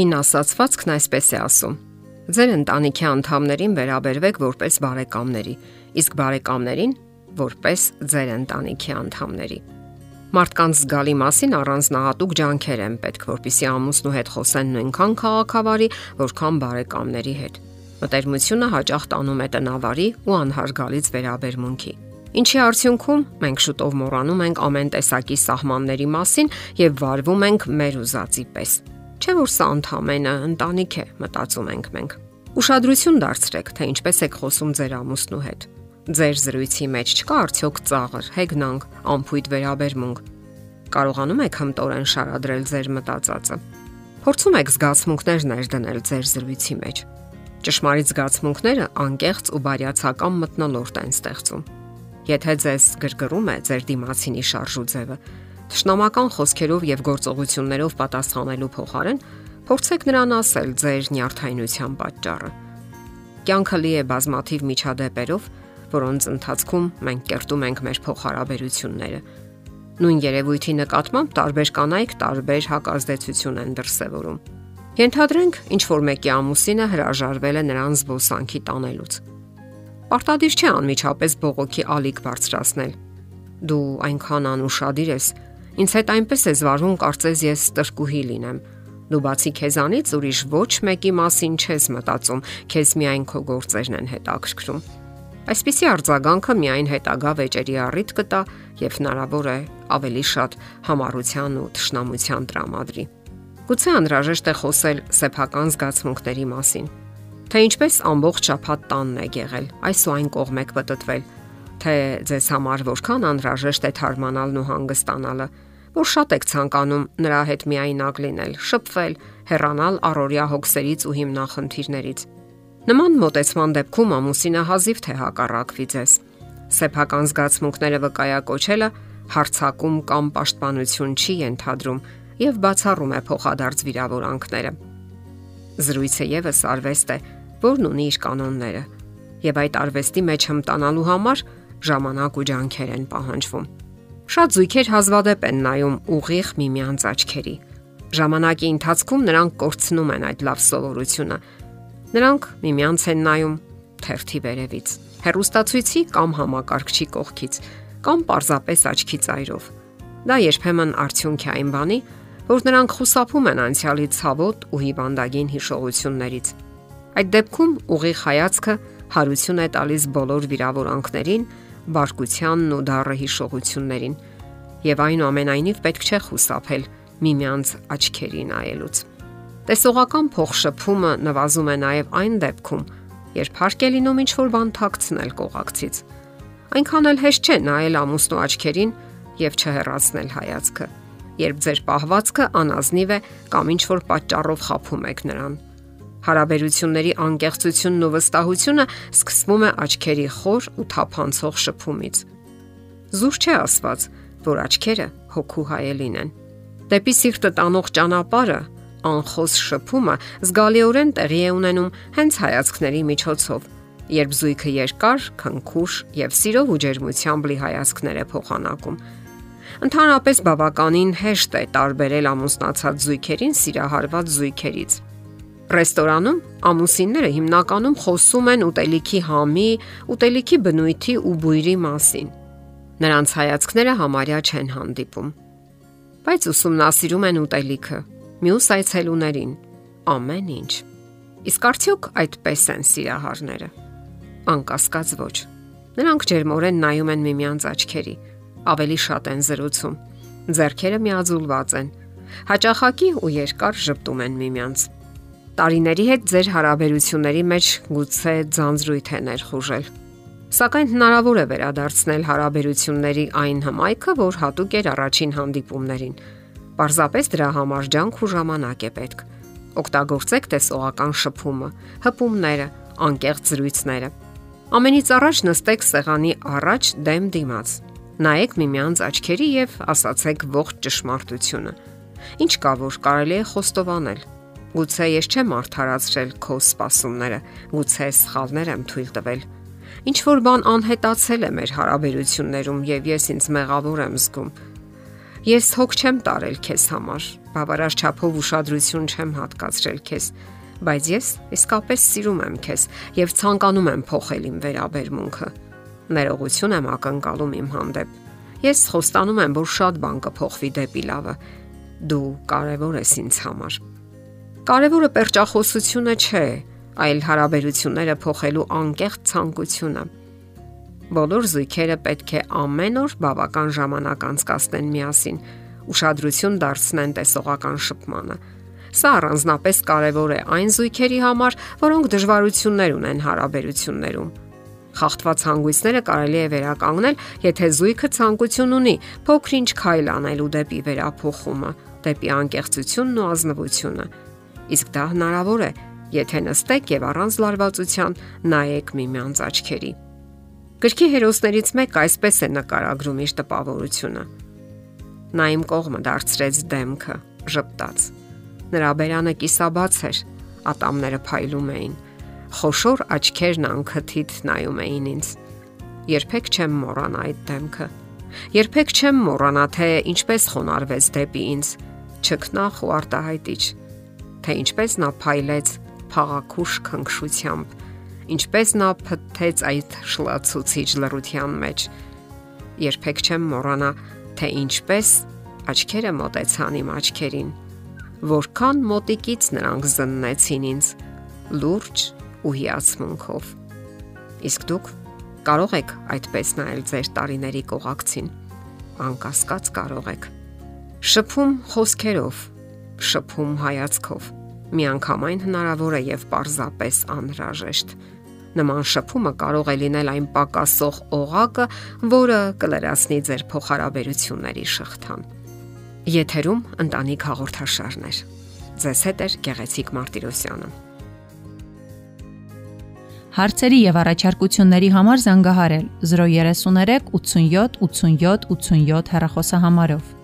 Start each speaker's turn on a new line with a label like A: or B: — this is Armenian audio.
A: Հին ասացվածքն այսպես է ասում. Ձեր ընտանիքի անդամներին վերաբերվեք որպես բարեկամների, իսկ բարեկամներին որպես ձեր ընտանիքի անդամների։ Մարդկանց զգալի մասին առանձնահատուկ ջանքեր են պետք, որpիսի ամուսնու հետ խոսեն նույնքան քաղաքավարի, որքան բարեկամների հետ։ Մտերմությունը հաճախ տանում է տնավարի ու անհարգալից վերաբերմունքի։ Ինչի արդյունքում մենք շուտով մոռանում ենք ամեն տեսակի սահմանների մասին եւ վարվում ենք մեր ուզածի պես։ Չէ՞ որ սա ընդհանրապես ընտանիք է, մտածում ենք մենք։ Ուշադրություն դարձրեք, թե ինչպես եք խոսում ձեր ամուսնու հետ։ Ձեր զրույցի մեջ չկա արդյոք ծաղր, հեգնանք, ամփույթ վերաբերմունք։ Կարողանում եք հմտորեն շարադրել ձեր մտածածը։ Փորձում եք զգացմունքներ ներդնել ձեր զրույցի մեջ։ Ճշմարիտ զգացմունքները անկեղծ ու բարյացակամ մտնոլորտ են ստեղծում Եթե ձեզ գրգռում է ձեր դիմացինի շարժու ձևը, ճշնամական խոսքերով եւ գործողություններով պատասխանելու փոխարեն փորձեք նրան ասել ձեր նյարդայնության պատճառը։ Կյանքը լի է բազմաթիվ միջադեպերով, որոնց ընթացքում մենք կերտում ենք մեր փոխհարաբերությունները։ Նույն երևույթի նկատմամբ տարբեր կանայք տարբեր հակազդեցություն են դրսևորում։ Ենթադրենք, ինչ որ մեկի ամուսինը հրաժարվել է նրան զբոսանքի տանելուց Պարտադիր չէ անմիջապես բողոքի ալիք բարձրացնել։ Դու այնքան անուշադիր ես, ինձ հետ այնպես է զվարվում, կարծես ես ստրկուհի լինեմ։ Դու բացի քեզանից ուրիշ ոչ մեկի մասին չես մտածում, քեզ միայն քո գործերն են հետաքրքրում։ Այսպիսի արձագանքը միայն հետագա վեճերի առիթ կտա եւ հնարավոր է ավելի շատ համառության ու թշնամության տրամադրի։ Գուցե անհրաժեշտ է խոսել սեփական զգացմունքների մասին թե ինչպես ամբողջ շփաթ տանն է եղել, այս ու այն կողմ եք պատտվել, թե ձեզ համար որքան անհրաժեշտ է թարմանալն ու հանգստանալը, որ շատ եք ցանկանում նրա հետ միայնակ լինել, շփվել, հեռանալ առօրյա հոգսերից ու հիմնախնդիրներից։ Նման մտածման դեպքում ամուսինը հազիվ թե հակառակվի ձեզ։ Սեփական զգացմունքները վկայակոչելը հարցակում կամ պաշտպանություն չի ենթադրում եւ բացառում է փոխադարձ վիրավորանքները։ Զրույցը եւս արվեստ է, որն ունի իր կանոնները, եւ այդ արվեստի մեջ հմտանալու համար ժամանակ ու ջանքեր են պահանջվում։ Շատ զույգեր հազվադեպ են նայում ուղիղ միմյանց աչքերի։ Ժամանակի ընթացքում նրանք կորցնում են այդ լավ սովորությունը։ Նրանք միմյանց են նայում թերթի վերևից, հերոստացույցի կամ համակարգչի կողքից, կամ պարզապես աչքի ծայրով։ Դա երբեմն արդյունք է այն բանի, որ նրանք խուսափում են անցյալի ցավոտ ու հիվանդագին հիշողություններից Այդ դեպքում ուղիղ հայացքը հարություն է տալիս բոլոր վիրավորանքներին, բարկությանն ու դառը հիշողություններին, եւ այնուամենայնիվ պետք չէ խուսափել միմյանց աչքերի նայելուց։ Տեսողական փոխշփումը նվազում է նաև այն դեպքում, երբ հարկ է լինում ինչ-որ բան թաքցնել կողակցից։ Այնքան էլ հեշտ չէ նայել ամուսնու աչքերին եւ չհեռացնել հայացքը, երբ ձեր պահվածքը անազնիվ է կամ ինչ-որ պատճառով խափում եք նրան Հարաբերությունների անկեղծությունն ու վստահությունը սկսվում է աչքերի խոր ու թափանցող շփումից։ Զուր չէ ասված, որ աչքերը հոգու հայելին են։ Դեպի սիրտը տանող ճանապարհը անխոս շփումը զգալիորեն տեղի է ունենում հենց հայացքների միջոցով, երբ զույգը երկար, քնքուշ եւ սիրով ու ջերմությամբ լի հայացքներ է փոխանակում։ Ընդհանրապես բավականին հեշտ է տարբերել ամուսնացած զույգերին սիրահարված զույգերից Ռեստորանում ամուսինները հիմնականում խոսում են ուտելիքի համի, ուտելիքի բնույթի ու բույրի մասին։ Նրանց հայացքները համարյա չեն հանդիպում։ Բայց ուսումնասիրում են ուտելիքը, մյուս այցելուներին, ամեն ինչ։ Իսկ արդյոք այդպես են սիրահարները։ Անկասկած ոչ։ Նրանք ջերմորեն նայում են միմյանց աչքերի, ավելի շատ են զրուցում։ Ձերքերը միաձուլված են։ Հաճախակի ու երկար ճպտում են միմյանց տարիների հետ ձեր հարաբերությունների մեջ գուցե ձանձրույթ է ներխուժել։ Սակայն հնարավոր է վերադարձնել հարաբերությունների այն հմայքը, որ հատուկ էր առաջին հանդիպումներին։ Պարզապես դրա համար ջանք ու ժամանակ է պետք։ Օգտագործեք տեսողական շփումը, հպումները, անկեղծ զրույցները։ Ամենից առաջ նստեք սեղանի առաջ դեմ դիմաց։ Նայեք միմյանց աչքերի եւ ասացեք ողջ ճշմարտությունը։ Ինչ կա որ կարելի է խոստովանել Գուցե ես չեմ արդարացրել քո սպասումները, գուցե սխալներ եմ թույլ տվել։ Ինչ որ բան անհետացել է մեր հարաբերություններում եւ ես ինձ մեղավոր եմ զգում։ Ես հոգ չեմ տարել քեզ համար, բավարար չափով ուշադրություն չեմ հատկացրել քեզ, բայց ես իսկապես սիրում եմ քեզ եւ ցանկանում եմ փոխել իմ վերաբերմունքը։ Ներողություն եմ ակնկալում իմ հանդեպ։ Ես խոստանում եմ, որ շատ բան կփոխվի դեպի լավը։ Դու կարևոր ես ինձ համար։ Կարևորը perճախոսությունը չէ, այլ հարաբերությունները փոխելու անկեղծ ցանկությունը։ Բոլոր զույգերը պետք է ամեն օր բավական ժամանակ անցկасնեն միասին, ուշադրություն դարձնեն տեսողական շփմանը։ Սա առանձնապես կարևոր է այն զույգերի համար, որոնք դժվարություններ ունեն հարաբերություններում։ Խախտված հանգույցները կարելի է վերականգնել, եթե զույգը ցանկություն ունի փոքրինչ քայլ անելու դեպի վերափոխումը, դեպի անկեղծությունն ու ազնվությունը։ Իսկ դա հնարավոր է, եթե նստեք եւ առանց լարվածության նայեք միմյանց աչքերի։ Գրքի հերոսներից մեկը այսպես է նկարագրում իր տպավորությունը։ Նա իմ կողմը դարձրեց դեմքը, ժպտաց։ Նրա բերանը կիսաբաց էր, ատամները փայլում էին։ Խոշոր աչքերն անքթիթ նայում էին ինձ։ Երբեք չեմ մոռանա այդ դեմքը։ Երբեք չեմ մոռանա թե ինչպես խոնարհվեց դեպի ինձ, չքնախ ու արտահայտիչ, թե ինչպես նա փայլեց փաղաքուշ քնքշությամբ ինչպես նա փթթեց այդ շլացուցիչ լռության մեջ։ Երբեք չեմ մոռանա, թե ինչպես աչքերը մոտեցան իմ աչքերին, որքան մոտիկից նրանք զննեցին ինձ լուրջ ու հիացմունքով։ Իսկ դուք կարող եք այդպես նայել ձեր տարիների կողակցին։ Անկասկած կարող եք։ Շփում խոսքերով, շփում հայացքով միանգամայն հնարավոր է եւ պարզապես անհրաժեշտ։ Նման շփումը կարող է լինել այն պակասող օղակը, որը կլրացնի ձեր փոխհարաբերությունների շղթան։ Եթերում ընտանիք հաղորդաշարներ։ Ձեզ հետ է Գեղեցիկ Մարտիրոսյանը։
B: Հարցերի եւ առաջարկությունների համար զանգահարել 033 87 87 87 հեռախոսահամարով։